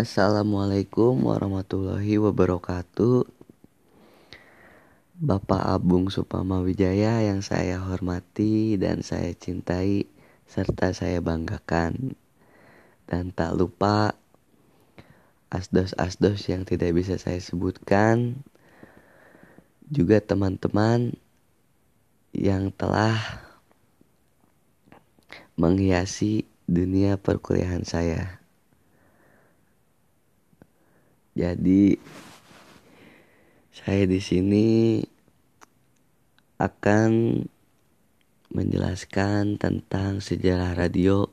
Assalamualaikum warahmatullahi wabarakatuh. Bapak Abung Supama Wijaya yang saya hormati dan saya cintai serta saya banggakan. Dan tak lupa asdos-asdos yang tidak bisa saya sebutkan. Juga teman-teman yang telah menghiasi dunia perkuliahan saya jadi saya di sini akan menjelaskan tentang sejarah radio.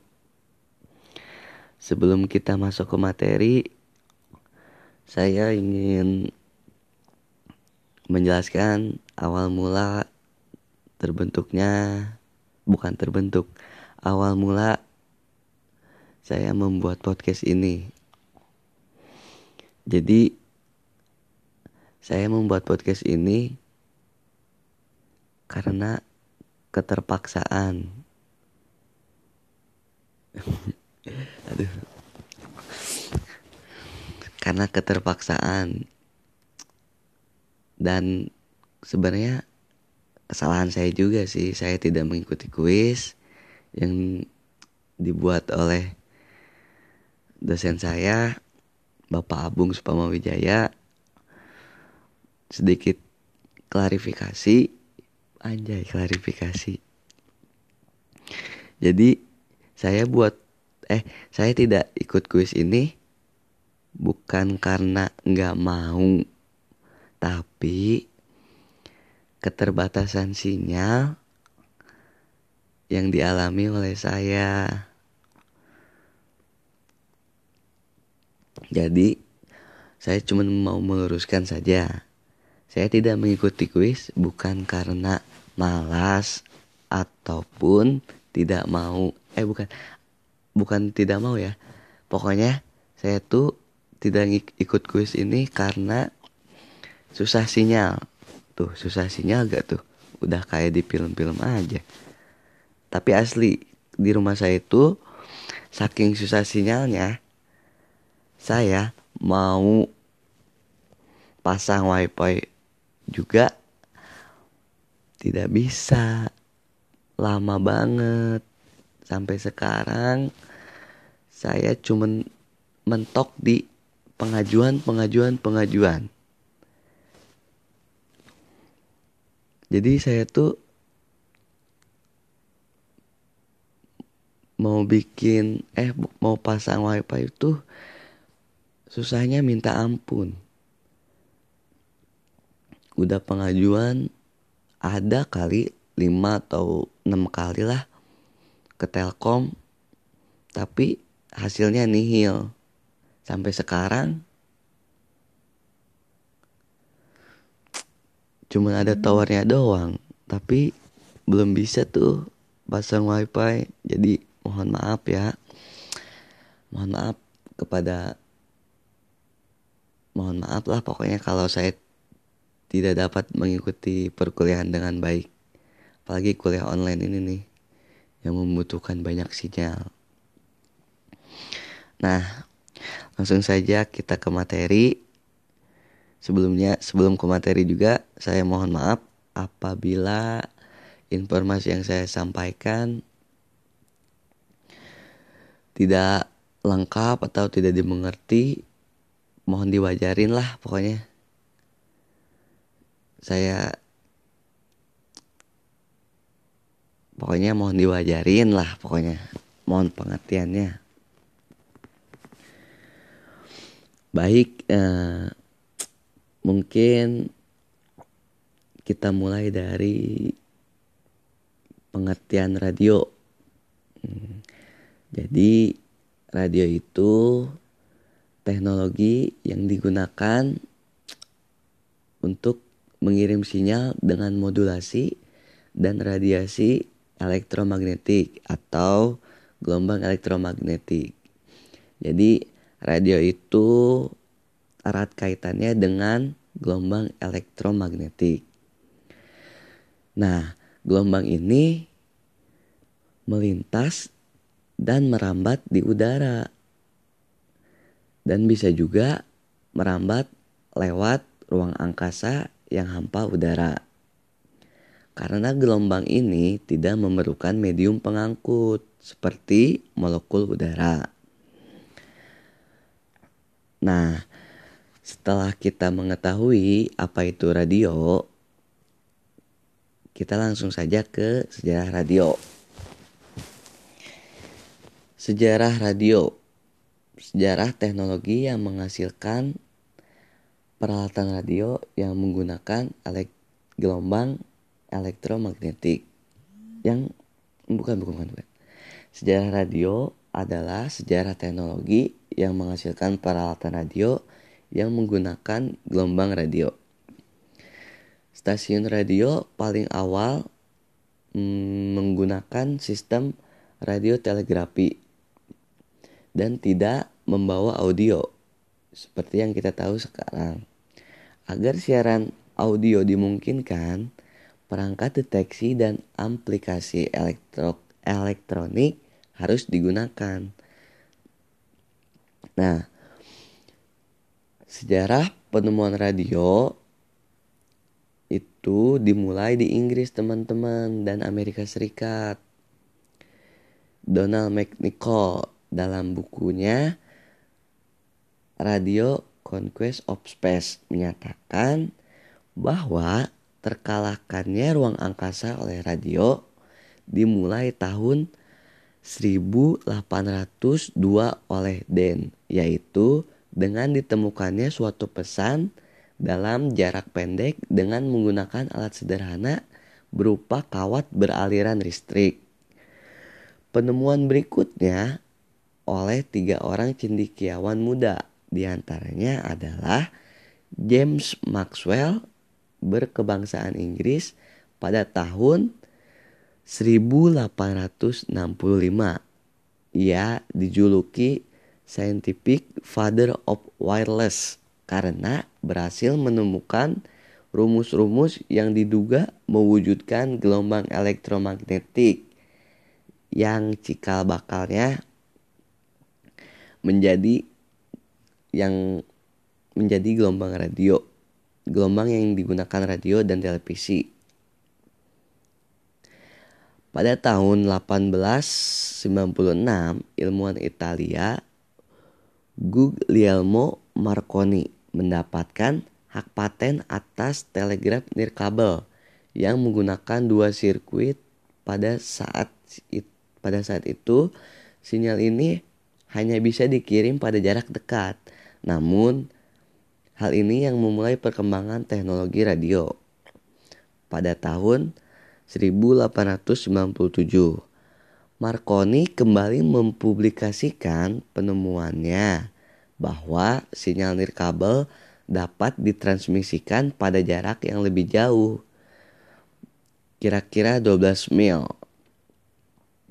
Sebelum kita masuk ke materi, saya ingin menjelaskan awal mula terbentuknya bukan terbentuk awal mula saya membuat podcast ini jadi saya membuat podcast ini karena keterpaksaan. Aduh. Karena keterpaksaan. Dan sebenarnya kesalahan saya juga sih, saya tidak mengikuti kuis yang dibuat oleh dosen saya Bapak Abung Supama Wijaya sedikit klarifikasi. Anjay klarifikasi. Jadi saya buat eh saya tidak ikut kuis ini bukan karena nggak mau tapi keterbatasan sinyal yang dialami oleh saya Jadi, saya cuma mau meluruskan saja. Saya tidak mengikuti kuis bukan karena malas ataupun tidak mau. Eh bukan, bukan tidak mau ya. Pokoknya saya tuh tidak ikut kuis ini karena susah sinyal. Tuh susah sinyal gak tuh? Udah kayak di film-film aja. Tapi asli di rumah saya itu saking susah sinyalnya saya mau pasang wifi juga. Tidak bisa. Lama banget. Sampai sekarang saya cuman mentok di pengajuan pengajuan pengajuan. Jadi saya tuh mau bikin eh mau pasang wifi itu susahnya minta ampun. Udah pengajuan ada kali 5 atau 6 kali lah ke Telkom tapi hasilnya nihil. Sampai sekarang cuma ada towernya doang tapi belum bisa tuh pasang wifi. Jadi mohon maaf ya. Mohon maaf kepada mohon maaf lah pokoknya kalau saya tidak dapat mengikuti perkuliahan dengan baik. Apalagi kuliah online ini nih yang membutuhkan banyak sinyal. Nah, langsung saja kita ke materi. Sebelumnya, sebelum ke materi juga, saya mohon maaf apabila informasi yang saya sampaikan tidak lengkap atau tidak dimengerti mohon diwajarin lah pokoknya. Saya pokoknya mohon diwajarin lah pokoknya. Mohon pengertiannya. Baik eh, mungkin kita mulai dari pengertian radio. Hmm, jadi radio itu teknologi yang digunakan untuk mengirim sinyal dengan modulasi dan radiasi elektromagnetik atau gelombang elektromagnetik. Jadi radio itu erat kaitannya dengan gelombang elektromagnetik. Nah, gelombang ini melintas dan merambat di udara dan bisa juga merambat lewat ruang angkasa yang hampa udara. Karena gelombang ini tidak memerlukan medium pengangkut seperti molekul udara. Nah, setelah kita mengetahui apa itu radio, kita langsung saja ke sejarah radio. Sejarah radio sejarah teknologi yang menghasilkan peralatan radio yang menggunakan elek gelombang elektromagnetik yang bukan bukan bukan. Sejarah radio adalah sejarah teknologi yang menghasilkan peralatan radio yang menggunakan gelombang radio. Stasiun radio paling awal mm, menggunakan sistem radiotelegrafi dan tidak membawa audio seperti yang kita tahu sekarang. Agar siaran audio dimungkinkan, perangkat deteksi dan aplikasi elektro elektronik harus digunakan. Nah, sejarah penemuan radio itu dimulai di Inggris teman-teman dan Amerika Serikat. Donald McNichol dalam bukunya Radio Conquest of Space menyatakan bahwa terkalahkannya ruang angkasa oleh radio dimulai tahun 1802 oleh Den, yaitu dengan ditemukannya suatu pesan dalam jarak pendek dengan menggunakan alat sederhana berupa kawat beraliran listrik. Penemuan berikutnya oleh tiga orang cendikiawan muda. Di antaranya adalah James Maxwell berkebangsaan Inggris pada tahun 1865. Ia dijuluki Scientific Father of Wireless karena berhasil menemukan rumus-rumus yang diduga mewujudkan gelombang elektromagnetik yang cikal bakalnya menjadi yang menjadi gelombang radio gelombang yang digunakan radio dan televisi. Pada tahun 1896 ilmuwan Italia Guglielmo Marconi mendapatkan hak paten atas telegraf nirkabel yang menggunakan dua sirkuit pada saat pada saat itu. Sinyal ini hanya bisa dikirim pada jarak dekat. Namun, hal ini yang memulai perkembangan teknologi radio. Pada tahun 1897, Marconi kembali mempublikasikan penemuannya bahwa sinyal nirkabel dapat ditransmisikan pada jarak yang lebih jauh, kira-kira 12 mil.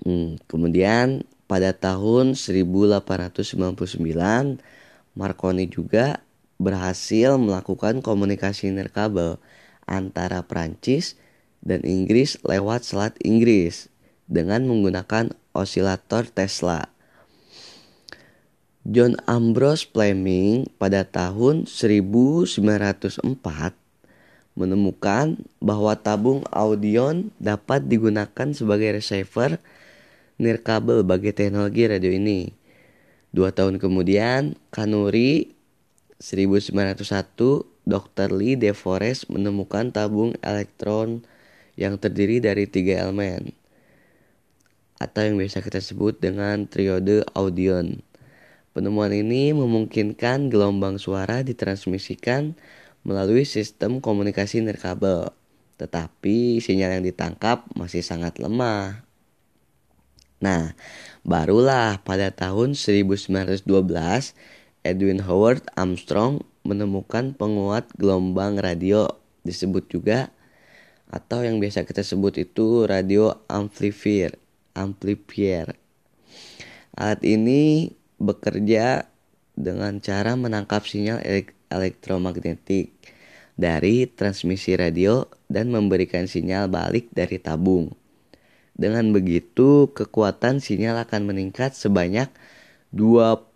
Hmm, kemudian pada tahun 1899, Marconi juga berhasil melakukan komunikasi nirkabel antara Prancis dan Inggris lewat Selat Inggris dengan menggunakan osilator Tesla. John Ambrose Fleming pada tahun 1904 menemukan bahwa tabung audion dapat digunakan sebagai receiver nirkabel bagi teknologi radio ini. Dua tahun kemudian, Kanuri 1901, Dr. Lee De Forest menemukan tabung elektron yang terdiri dari tiga elemen atau yang biasa kita sebut dengan triode audion. Penemuan ini memungkinkan gelombang suara ditransmisikan melalui sistem komunikasi nirkabel, tetapi sinyal yang ditangkap masih sangat lemah. Nah, barulah pada tahun 1912 Edwin Howard Armstrong menemukan penguat gelombang radio disebut juga atau yang biasa kita sebut itu radio amplifier. Amplifier. Alat ini bekerja dengan cara menangkap sinyal elektromagnetik dari transmisi radio dan memberikan sinyal balik dari tabung. Dengan begitu, kekuatan sinyal akan meningkat sebanyak 20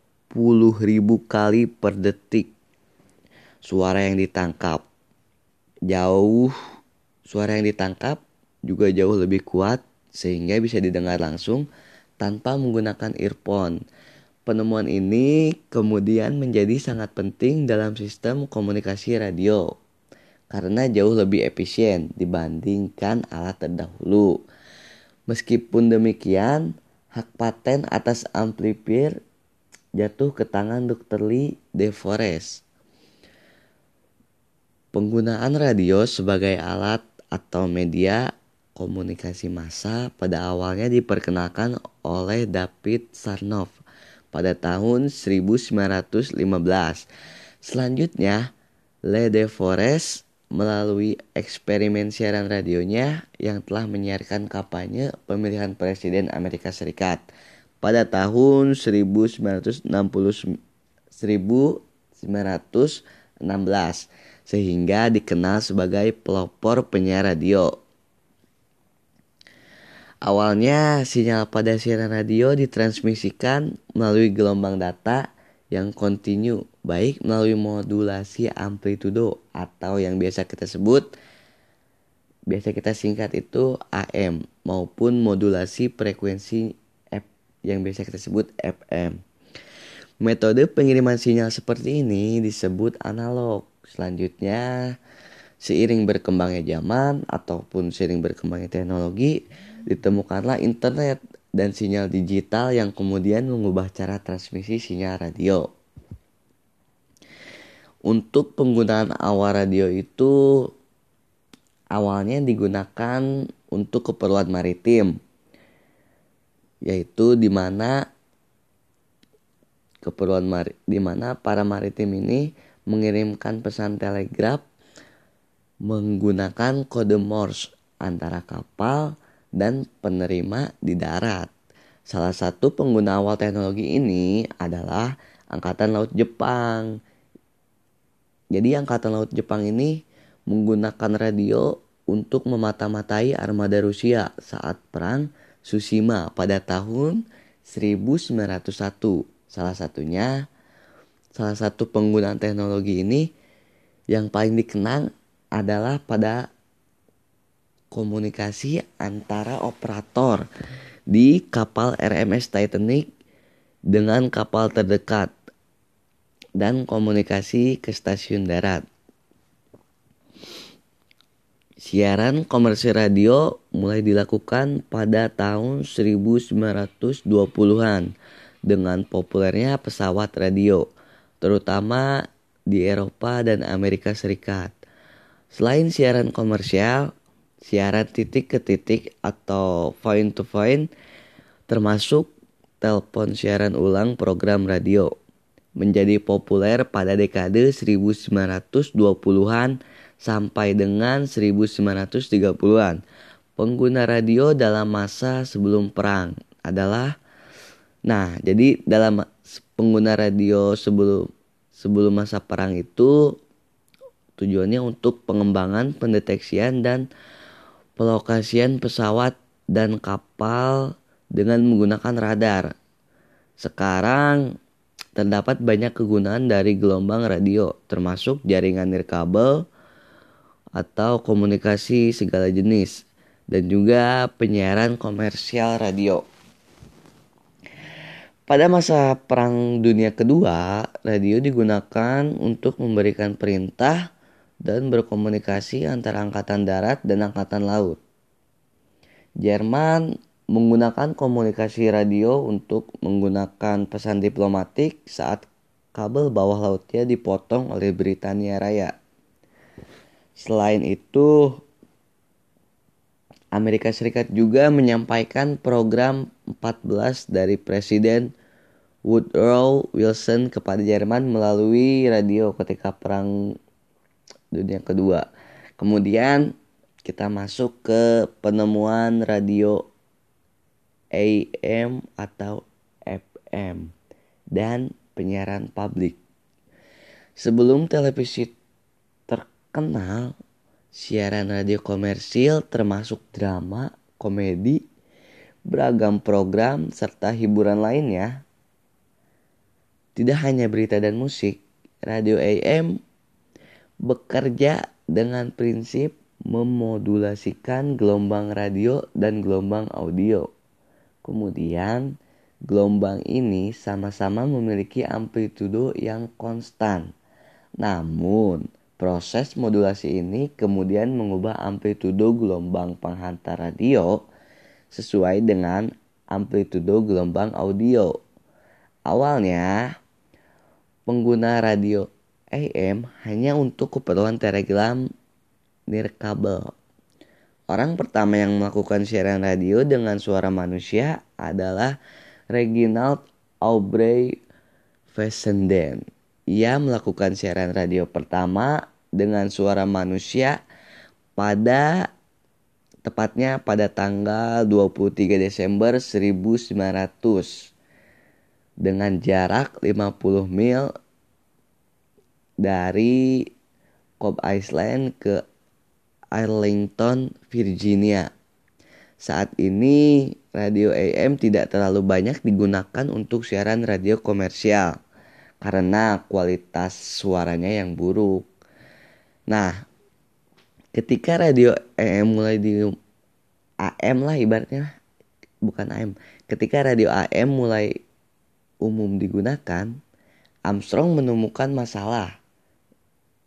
kali per detik suara yang ditangkap. Jauh suara yang ditangkap juga jauh lebih kuat sehingga bisa didengar langsung tanpa menggunakan earphone. Penemuan ini kemudian menjadi sangat penting dalam sistem komunikasi radio karena jauh lebih efisien dibandingkan alat terdahulu. Meskipun demikian, hak paten atas amplifier jatuh ke tangan Dr. Lee DeForest. Penggunaan radio sebagai alat atau media komunikasi massa pada awalnya diperkenalkan oleh David Sarnoff pada tahun 1915. Selanjutnya, Le DeForest melalui eksperimen siaran radionya yang telah menyiarkan kampanye pemilihan presiden Amerika Serikat pada tahun 1960 1916 sehingga dikenal sebagai pelopor penyiar radio. Awalnya sinyal pada siaran radio ditransmisikan melalui gelombang data yang kontinu baik melalui modulasi amplitudo atau yang biasa kita sebut biasa kita singkat itu AM maupun modulasi frekuensi yang biasa kita sebut FM. Metode pengiriman sinyal seperti ini disebut analog. Selanjutnya, seiring berkembangnya zaman ataupun seiring berkembangnya teknologi, ditemukanlah internet dan sinyal digital yang kemudian mengubah cara transmisi sinyal radio. Untuk penggunaan awal radio itu awalnya digunakan untuk keperluan maritim yaitu di mana keperluan di mana para maritim ini mengirimkan pesan telegraf menggunakan kode Morse antara kapal dan penerima di darat. Salah satu pengguna awal teknologi ini adalah Angkatan Laut Jepang. Jadi Angkatan Laut Jepang ini menggunakan radio untuk memata-matai armada Rusia saat perang Susima pada tahun 1901. Salah satunya, salah satu penggunaan teknologi ini yang paling dikenang adalah pada komunikasi antara operator di kapal RMS Titanic dengan kapal terdekat dan komunikasi ke stasiun darat. Siaran komersil radio mulai dilakukan pada tahun 1920-an dengan populernya pesawat radio, terutama di Eropa dan Amerika Serikat. Selain siaran komersial, siaran titik ke titik atau point to point termasuk telepon siaran ulang program radio menjadi populer pada dekade 1920-an sampai dengan 1930-an. Pengguna radio dalam masa sebelum perang adalah Nah, jadi dalam pengguna radio sebelum sebelum masa perang itu tujuannya untuk pengembangan, pendeteksian dan pelokasian pesawat dan kapal dengan menggunakan radar. Sekarang terdapat banyak kegunaan dari gelombang radio, termasuk jaringan nirkabel, atau komunikasi segala jenis dan juga penyiaran komersial radio. Pada masa Perang Dunia Kedua, radio digunakan untuk memberikan perintah dan berkomunikasi antara angkatan darat dan angkatan laut. Jerman menggunakan komunikasi radio untuk menggunakan pesan diplomatik saat kabel bawah lautnya dipotong oleh Britania Raya. Selain itu, Amerika Serikat juga menyampaikan program 14 dari Presiden Woodrow Wilson kepada Jerman melalui radio ketika Perang Dunia Kedua. Kemudian kita masuk ke penemuan radio AM atau FM dan penyiaran publik. Sebelum televisi kenal siaran radio komersil termasuk drama, komedi, beragam program serta hiburan lainnya Tidak hanya berita dan musik, radio AM bekerja dengan prinsip memodulasikan gelombang radio dan gelombang audio. Kemudian, gelombang ini sama-sama memiliki amplitudo yang konstan. Namun, proses modulasi ini kemudian mengubah amplitudo gelombang penghantar radio sesuai dengan amplitudo gelombang audio. Awalnya, pengguna radio AM hanya untuk keperluan telegram nirkabel. Orang pertama yang melakukan siaran radio dengan suara manusia adalah Reginald Aubrey Fessenden. Ia melakukan siaran radio pertama dengan suara manusia pada tepatnya pada tanggal 23 Desember 1900 dengan jarak 50 mil dari Cobb Island ke Arlington, Virginia. Saat ini radio AM tidak terlalu banyak digunakan untuk siaran radio komersial karena kualitas suaranya yang buruk. Nah, ketika radio AM mulai di AM lah ibaratnya bukan AM. Ketika radio AM mulai umum digunakan, Armstrong menemukan masalah,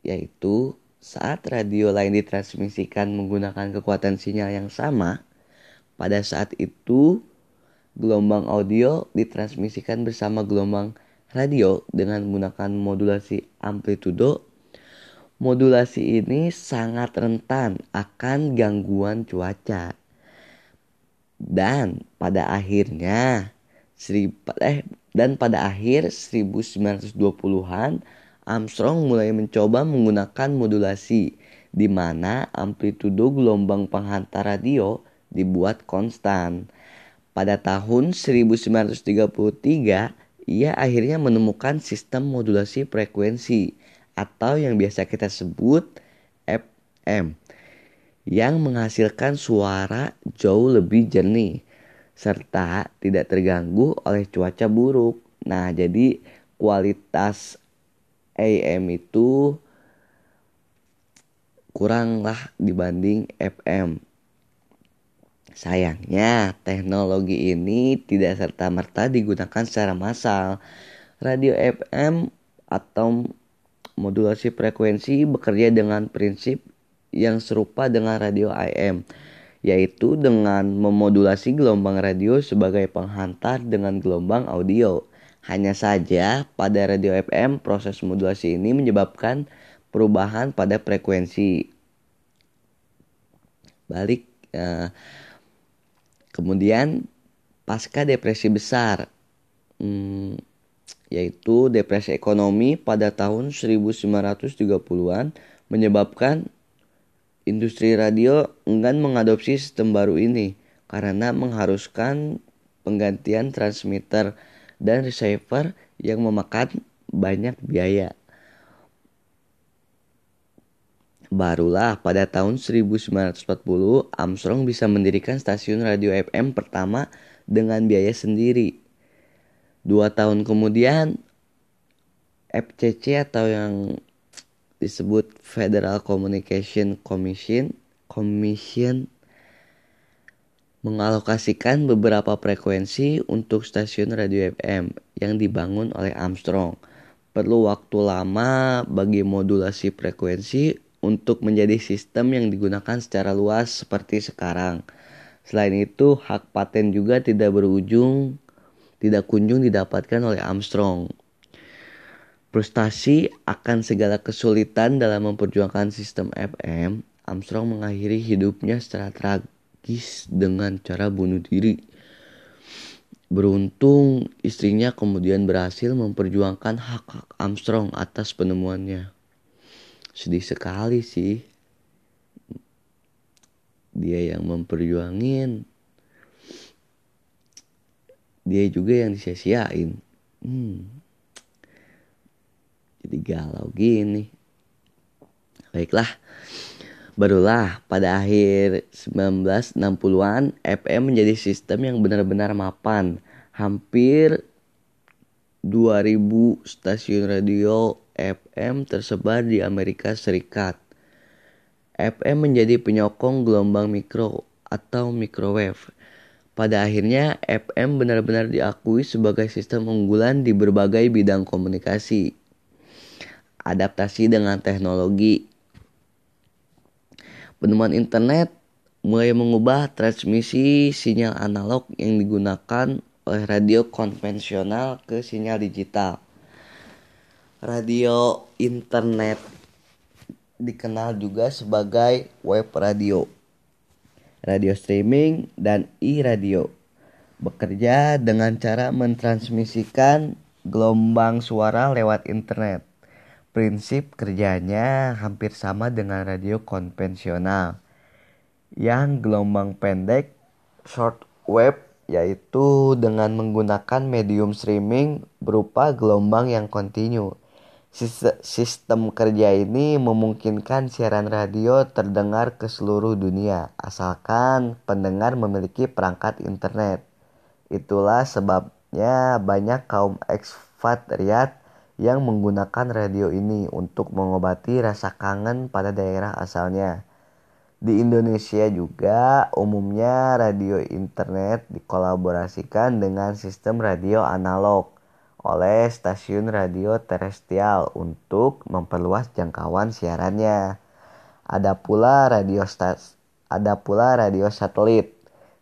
yaitu saat radio lain ditransmisikan menggunakan kekuatan sinyal yang sama, pada saat itu gelombang audio ditransmisikan bersama gelombang radio dengan menggunakan modulasi amplitudo. Modulasi ini sangat rentan akan gangguan cuaca. Dan pada akhirnya eh dan pada akhir 1920-an, Armstrong mulai mencoba menggunakan modulasi di mana amplitudo gelombang penghantar radio dibuat konstan. Pada tahun 1933, ia akhirnya menemukan sistem modulasi frekuensi atau yang biasa kita sebut FM yang menghasilkan suara jauh lebih jernih serta tidak terganggu oleh cuaca buruk. Nah, jadi kualitas AM itu kuranglah dibanding FM. Sayangnya, teknologi ini tidak serta-merta digunakan secara massal. Radio FM atau modulasi frekuensi bekerja dengan prinsip yang serupa dengan radio AM yaitu dengan memodulasi gelombang radio sebagai penghantar dengan gelombang audio. Hanya saja pada radio FM proses modulasi ini menyebabkan perubahan pada frekuensi. Balik uh, kemudian pasca depresi besar hmm, yaitu depresi ekonomi pada tahun 1930-an menyebabkan Industri radio enggan mengadopsi sistem baru ini karena mengharuskan penggantian transmitter dan receiver yang memakan banyak biaya. Barulah pada tahun 1940 Armstrong bisa mendirikan stasiun radio FM pertama dengan biaya sendiri. Dua tahun kemudian FCC atau yang disebut Federal Communication Commission Commission mengalokasikan beberapa frekuensi untuk stasiun radio FM yang dibangun oleh Armstrong. Perlu waktu lama bagi modulasi frekuensi untuk menjadi sistem yang digunakan secara luas seperti sekarang. Selain itu, hak paten juga tidak berujung tidak kunjung didapatkan oleh Armstrong. Frustasi akan segala kesulitan dalam memperjuangkan sistem FM, Armstrong mengakhiri hidupnya secara tragis dengan cara bunuh diri. Beruntung istrinya kemudian berhasil memperjuangkan hak-hak Armstrong atas penemuannya. Sedih sekali sih. Dia yang memperjuangin. Dia juga yang disia-siain. Hmm jadi galau gini baiklah barulah pada akhir 1960-an FM menjadi sistem yang benar-benar mapan hampir 2000 stasiun radio FM tersebar di Amerika Serikat. FM menjadi penyokong gelombang mikro atau microwave. Pada akhirnya, FM benar-benar diakui sebagai sistem unggulan di berbagai bidang komunikasi. Adaptasi dengan teknologi. Penemuan internet mulai mengubah transmisi sinyal analog yang digunakan oleh radio konvensional ke sinyal digital. Radio internet dikenal juga sebagai web radio, radio streaming, dan e-radio. Bekerja dengan cara mentransmisikan gelombang suara lewat internet. Prinsip kerjanya hampir sama dengan radio konvensional yang gelombang pendek short wave yaitu dengan menggunakan medium streaming berupa gelombang yang kontinu. Sistem kerja ini memungkinkan siaran radio terdengar ke seluruh dunia, asalkan pendengar memiliki perangkat internet. Itulah sebabnya banyak kaum ekspatriat yang menggunakan radio ini untuk mengobati rasa kangen pada daerah asalnya. Di Indonesia juga umumnya radio internet dikolaborasikan dengan sistem radio analog oleh stasiun radio terestrial untuk memperluas jangkauan siarannya. Ada pula radio stas ada pula radio satelit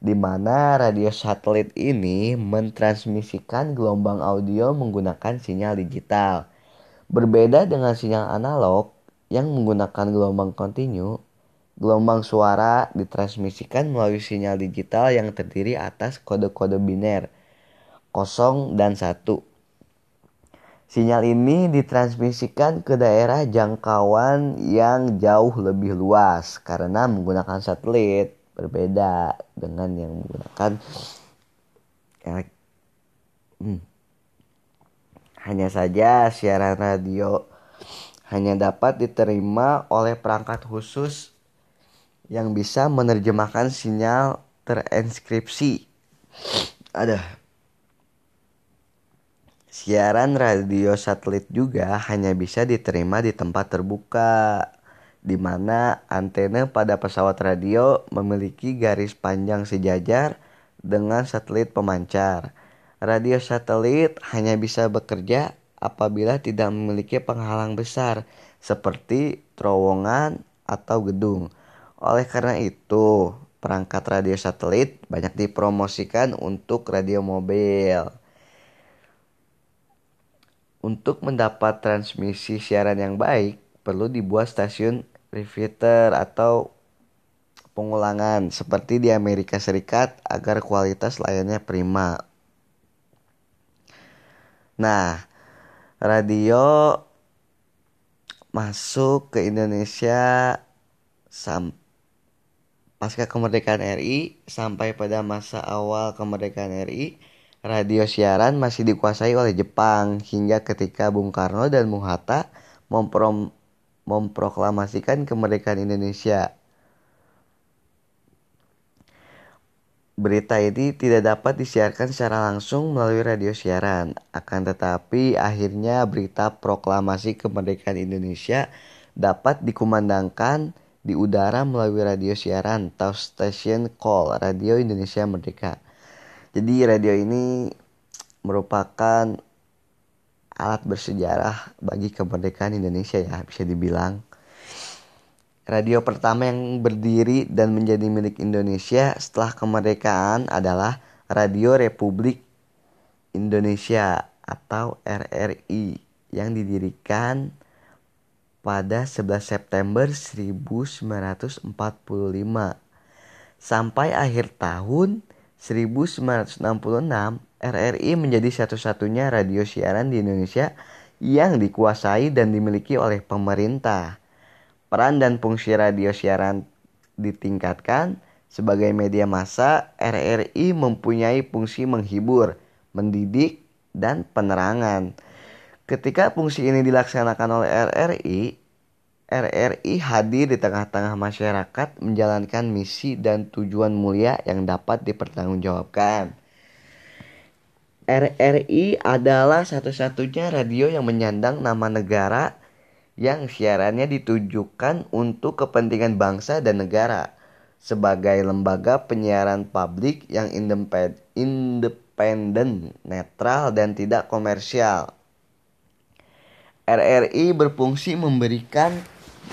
di mana radio satelit ini mentransmisikan gelombang audio menggunakan sinyal digital. Berbeda dengan sinyal analog yang menggunakan gelombang kontinu, Gelombang suara ditransmisikan melalui sinyal digital yang terdiri atas kode-kode biner 0 dan 1. Sinyal ini ditransmisikan ke daerah jangkauan yang jauh lebih luas karena menggunakan satelit berbeda dengan yang menggunakan hmm. hanya saja siaran radio hanya dapat diterima oleh perangkat khusus yang bisa menerjemahkan sinyal terenskripsi. Ada siaran radio satelit juga hanya bisa diterima di tempat terbuka di mana antena pada pesawat radio memiliki garis panjang sejajar dengan satelit pemancar. Radio satelit hanya bisa bekerja apabila tidak memiliki penghalang besar seperti terowongan atau gedung. Oleh karena itu, perangkat radio satelit banyak dipromosikan untuk radio mobil. Untuk mendapat transmisi siaran yang baik, perlu dibuat stasiun repeater atau pengulangan seperti di Amerika Serikat agar kualitas layarnya prima. Nah, radio masuk ke Indonesia Pasca kemerdekaan RI sampai pada masa awal kemerdekaan RI, radio siaran masih dikuasai oleh Jepang hingga ketika Bung Karno dan Bung Hatta memprom memproklamasikan kemerdekaan Indonesia. Berita ini tidak dapat disiarkan secara langsung melalui radio siaran, akan tetapi akhirnya berita proklamasi kemerdekaan Indonesia dapat dikumandangkan di udara melalui radio siaran atau station call Radio Indonesia Merdeka. Jadi radio ini merupakan alat bersejarah bagi kemerdekaan Indonesia ya bisa dibilang. Radio pertama yang berdiri dan menjadi milik Indonesia setelah kemerdekaan adalah Radio Republik Indonesia atau RRI yang didirikan pada 11 September 1945 sampai akhir tahun 1966 RRI menjadi satu-satunya radio siaran di Indonesia yang dikuasai dan dimiliki oleh pemerintah. Peran dan fungsi radio siaran ditingkatkan sebagai media massa, RRI mempunyai fungsi menghibur, mendidik, dan penerangan. Ketika fungsi ini dilaksanakan oleh RRI, RRI hadir di tengah-tengah masyarakat menjalankan misi dan tujuan mulia yang dapat dipertanggungjawabkan. RRI adalah satu-satunya radio yang menyandang nama negara yang siarannya ditujukan untuk kepentingan bangsa dan negara sebagai lembaga penyiaran publik yang independen, netral, dan tidak komersial. RRI berfungsi memberikan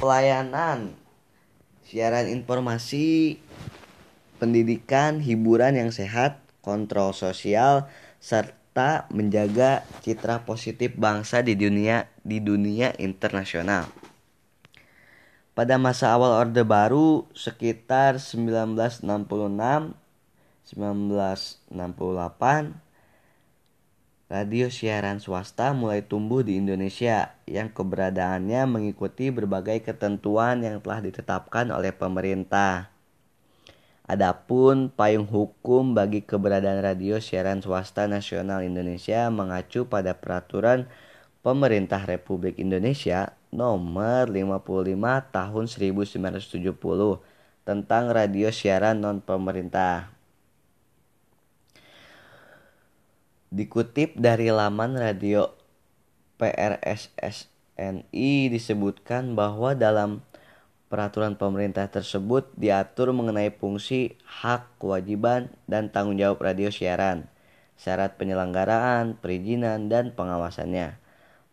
pelayanan siaran informasi, pendidikan, hiburan yang sehat, kontrol sosial, serta menjaga citra positif bangsa di dunia di dunia internasional. Pada masa awal Orde Baru sekitar 1966 1968 radio siaran swasta mulai tumbuh di Indonesia yang keberadaannya mengikuti berbagai ketentuan yang telah ditetapkan oleh pemerintah. Adapun payung hukum bagi keberadaan radio siaran swasta nasional Indonesia mengacu pada peraturan Pemerintah Republik Indonesia nomor 55 tahun 1970 tentang radio siaran non pemerintah. Dikutip dari laman radio PRSSNI disebutkan bahwa dalam Peraturan pemerintah tersebut diatur mengenai fungsi, hak, kewajiban, dan tanggung jawab radio siaran, syarat penyelenggaraan, perizinan, dan pengawasannya.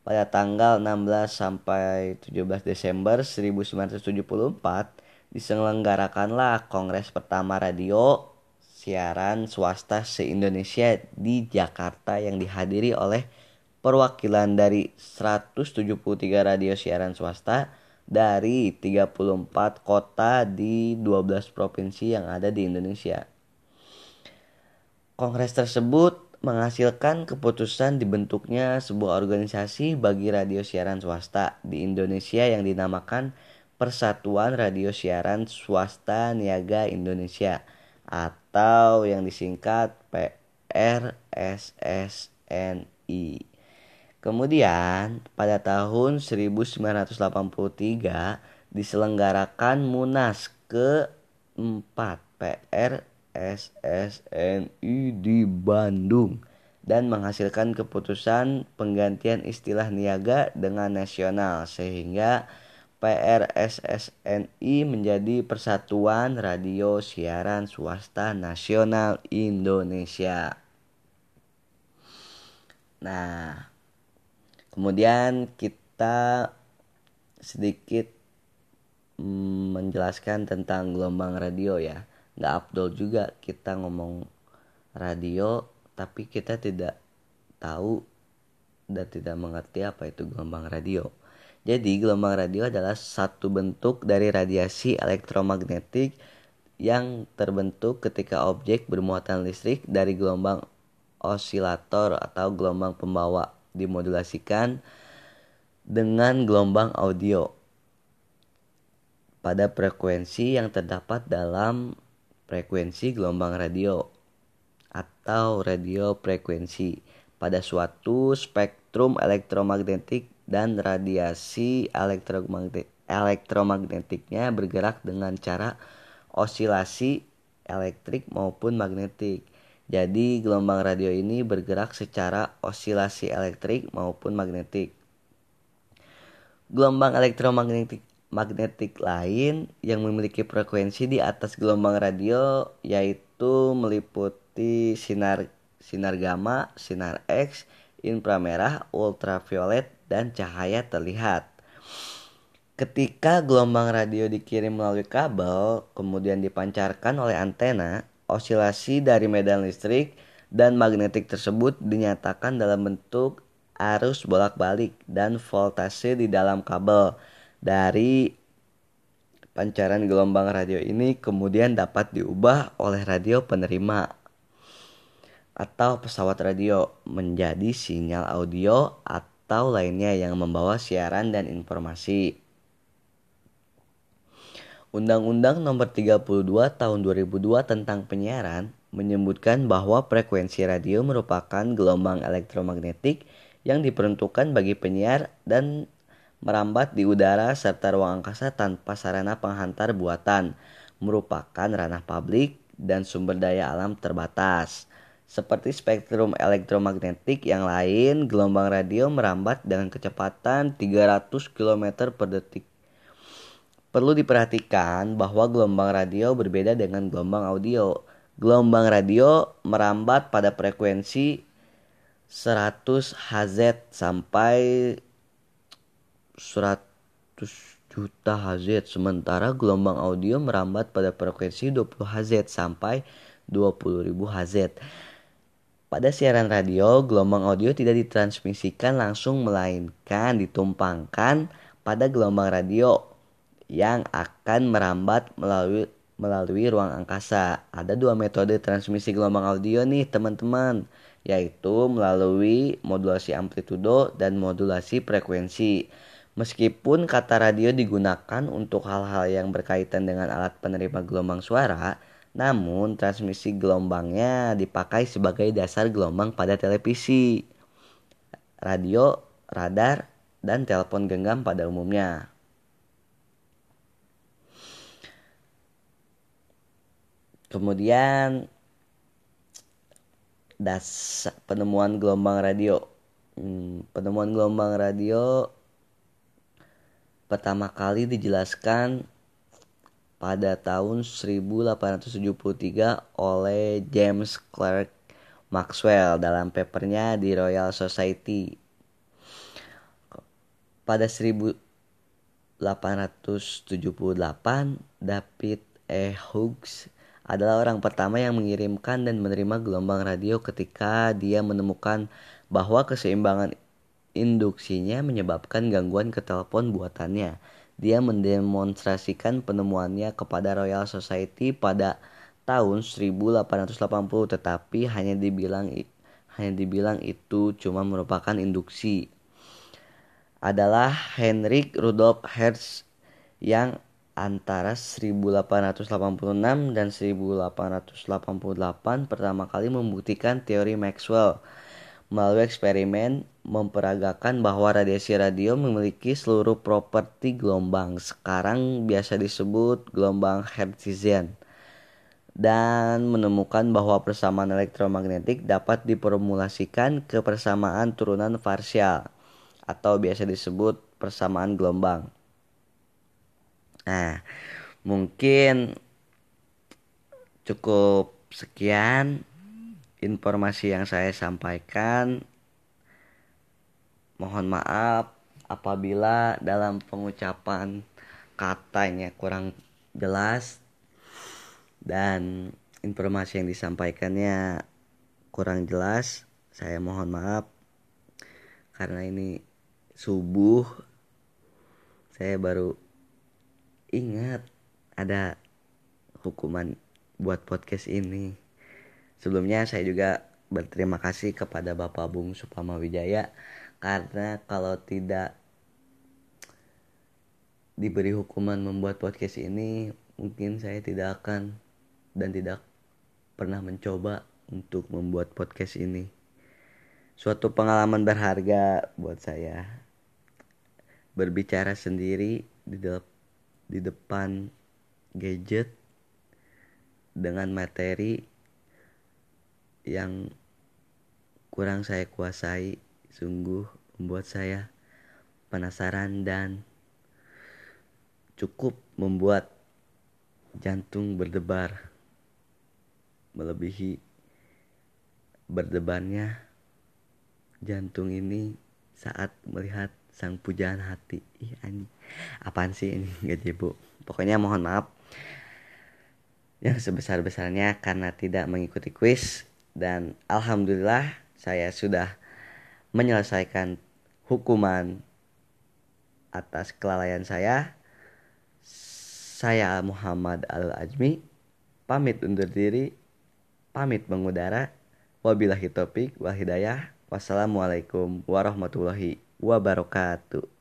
Pada tanggal 16 sampai 17 Desember 1974 diselenggarakanlah Kongres pertama radio siaran swasta se-Indonesia di Jakarta yang dihadiri oleh perwakilan dari 173 radio siaran swasta dari 34 kota di 12 provinsi yang ada di Indonesia. Kongres tersebut menghasilkan keputusan dibentuknya sebuah organisasi bagi radio siaran swasta di Indonesia yang dinamakan Persatuan Radio Siaran Swasta Niaga Indonesia atau yang disingkat PRSSNI. Kemudian pada tahun 1983 diselenggarakan Munas ke-4 PR SSNI di Bandung dan menghasilkan keputusan penggantian istilah niaga dengan nasional sehingga PRSSNI menjadi Persatuan Radio Siaran Swasta Nasional Indonesia. Nah, Kemudian kita sedikit mm, menjelaskan tentang gelombang radio ya. Nggak abdol juga kita ngomong radio tapi kita tidak tahu dan tidak mengerti apa itu gelombang radio. Jadi gelombang radio adalah satu bentuk dari radiasi elektromagnetik yang terbentuk ketika objek bermuatan listrik dari gelombang osilator atau gelombang pembawa dimodulasikan dengan gelombang audio pada frekuensi yang terdapat dalam frekuensi gelombang radio atau radio frekuensi pada suatu spektrum elektromagnetik dan radiasi elektromagnetik elektromagnetiknya bergerak dengan cara osilasi elektrik maupun magnetik. Jadi gelombang radio ini bergerak secara osilasi elektrik maupun magnetik. Gelombang elektromagnetik magnetik lain yang memiliki frekuensi di atas gelombang radio yaitu meliputi sinar sinar gamma, sinar X, inframerah, ultraviolet, dan cahaya terlihat. Ketika gelombang radio dikirim melalui kabel, kemudian dipancarkan oleh antena, Osilasi dari medan listrik dan magnetik tersebut dinyatakan dalam bentuk arus bolak-balik dan voltase di dalam kabel. Dari pancaran gelombang radio ini kemudian dapat diubah oleh radio penerima atau pesawat radio menjadi sinyal audio atau lainnya yang membawa siaran dan informasi. Undang-Undang Nomor 32 Tahun 2002 tentang Penyiaran menyebutkan bahwa frekuensi radio merupakan gelombang elektromagnetik yang diperuntukkan bagi penyiar dan merambat di udara serta ruang angkasa tanpa sarana penghantar buatan, merupakan ranah publik dan sumber daya alam terbatas. Seperti spektrum elektromagnetik yang lain, gelombang radio merambat dengan kecepatan 300 km per detik. Perlu diperhatikan bahwa gelombang radio berbeda dengan gelombang audio. Gelombang radio merambat pada frekuensi 100 Hz sampai 100 juta Hz sementara gelombang audio merambat pada frekuensi 20 Hz sampai 20.000 Hz. Pada siaran radio, gelombang audio tidak ditransmisikan langsung melainkan ditumpangkan pada gelombang radio yang akan merambat melalui melalui ruang angkasa. Ada dua metode transmisi gelombang audio nih teman-teman, yaitu melalui modulasi amplitudo dan modulasi frekuensi. Meskipun kata radio digunakan untuk hal-hal yang berkaitan dengan alat penerima gelombang suara, namun, transmisi gelombangnya dipakai sebagai dasar gelombang pada televisi, radio, radar, dan telepon genggam pada umumnya. Kemudian das penemuan gelombang radio. Hmm, penemuan gelombang radio pertama kali dijelaskan pada tahun 1873 oleh James Clerk Maxwell dalam papernya di Royal Society. Pada 1878, David E. Hughes adalah orang pertama yang mengirimkan dan menerima gelombang radio ketika dia menemukan bahwa keseimbangan induksinya menyebabkan gangguan ke telepon buatannya. Dia mendemonstrasikan penemuannya kepada Royal Society pada tahun 1880 tetapi hanya dibilang hanya dibilang itu cuma merupakan induksi. Adalah Henrik Rudolf Hertz yang antara 1886 dan 1888 pertama kali membuktikan teori Maxwell melalui eksperimen memperagakan bahwa radiasi radio memiliki seluruh properti gelombang. Sekarang biasa disebut gelombang Hertzian. Dan menemukan bahwa persamaan elektromagnetik dapat diformulasikan ke persamaan turunan parsial atau biasa disebut persamaan gelombang. Nah, mungkin cukup sekian informasi yang saya sampaikan Mohon maaf apabila dalam pengucapan katanya kurang jelas dan informasi yang disampaikannya kurang jelas. Saya mohon maaf karena ini subuh saya baru ingat ada hukuman buat podcast ini. Sebelumnya saya juga berterima kasih kepada Bapak Bung Supama Wijaya karena kalau tidak diberi hukuman membuat podcast ini mungkin saya tidak akan dan tidak pernah mencoba untuk membuat podcast ini suatu pengalaman berharga buat saya berbicara sendiri di de di depan gadget dengan materi yang kurang saya kuasai sungguh membuat saya penasaran dan cukup membuat jantung berdebar. Melebihi berdebarnya jantung ini saat melihat sang pujaan hati ih anjing apaan sih ini gak jebu pokoknya mohon maaf yang sebesar besarnya karena tidak mengikuti quiz dan alhamdulillah saya sudah menyelesaikan hukuman atas kelalaian saya. Saya Muhammad Al-Ajmi pamit undur diri, pamit mengudara. Wabillahi topik wal hidayah. Wassalamualaikum warahmatullahi wabarakatuh.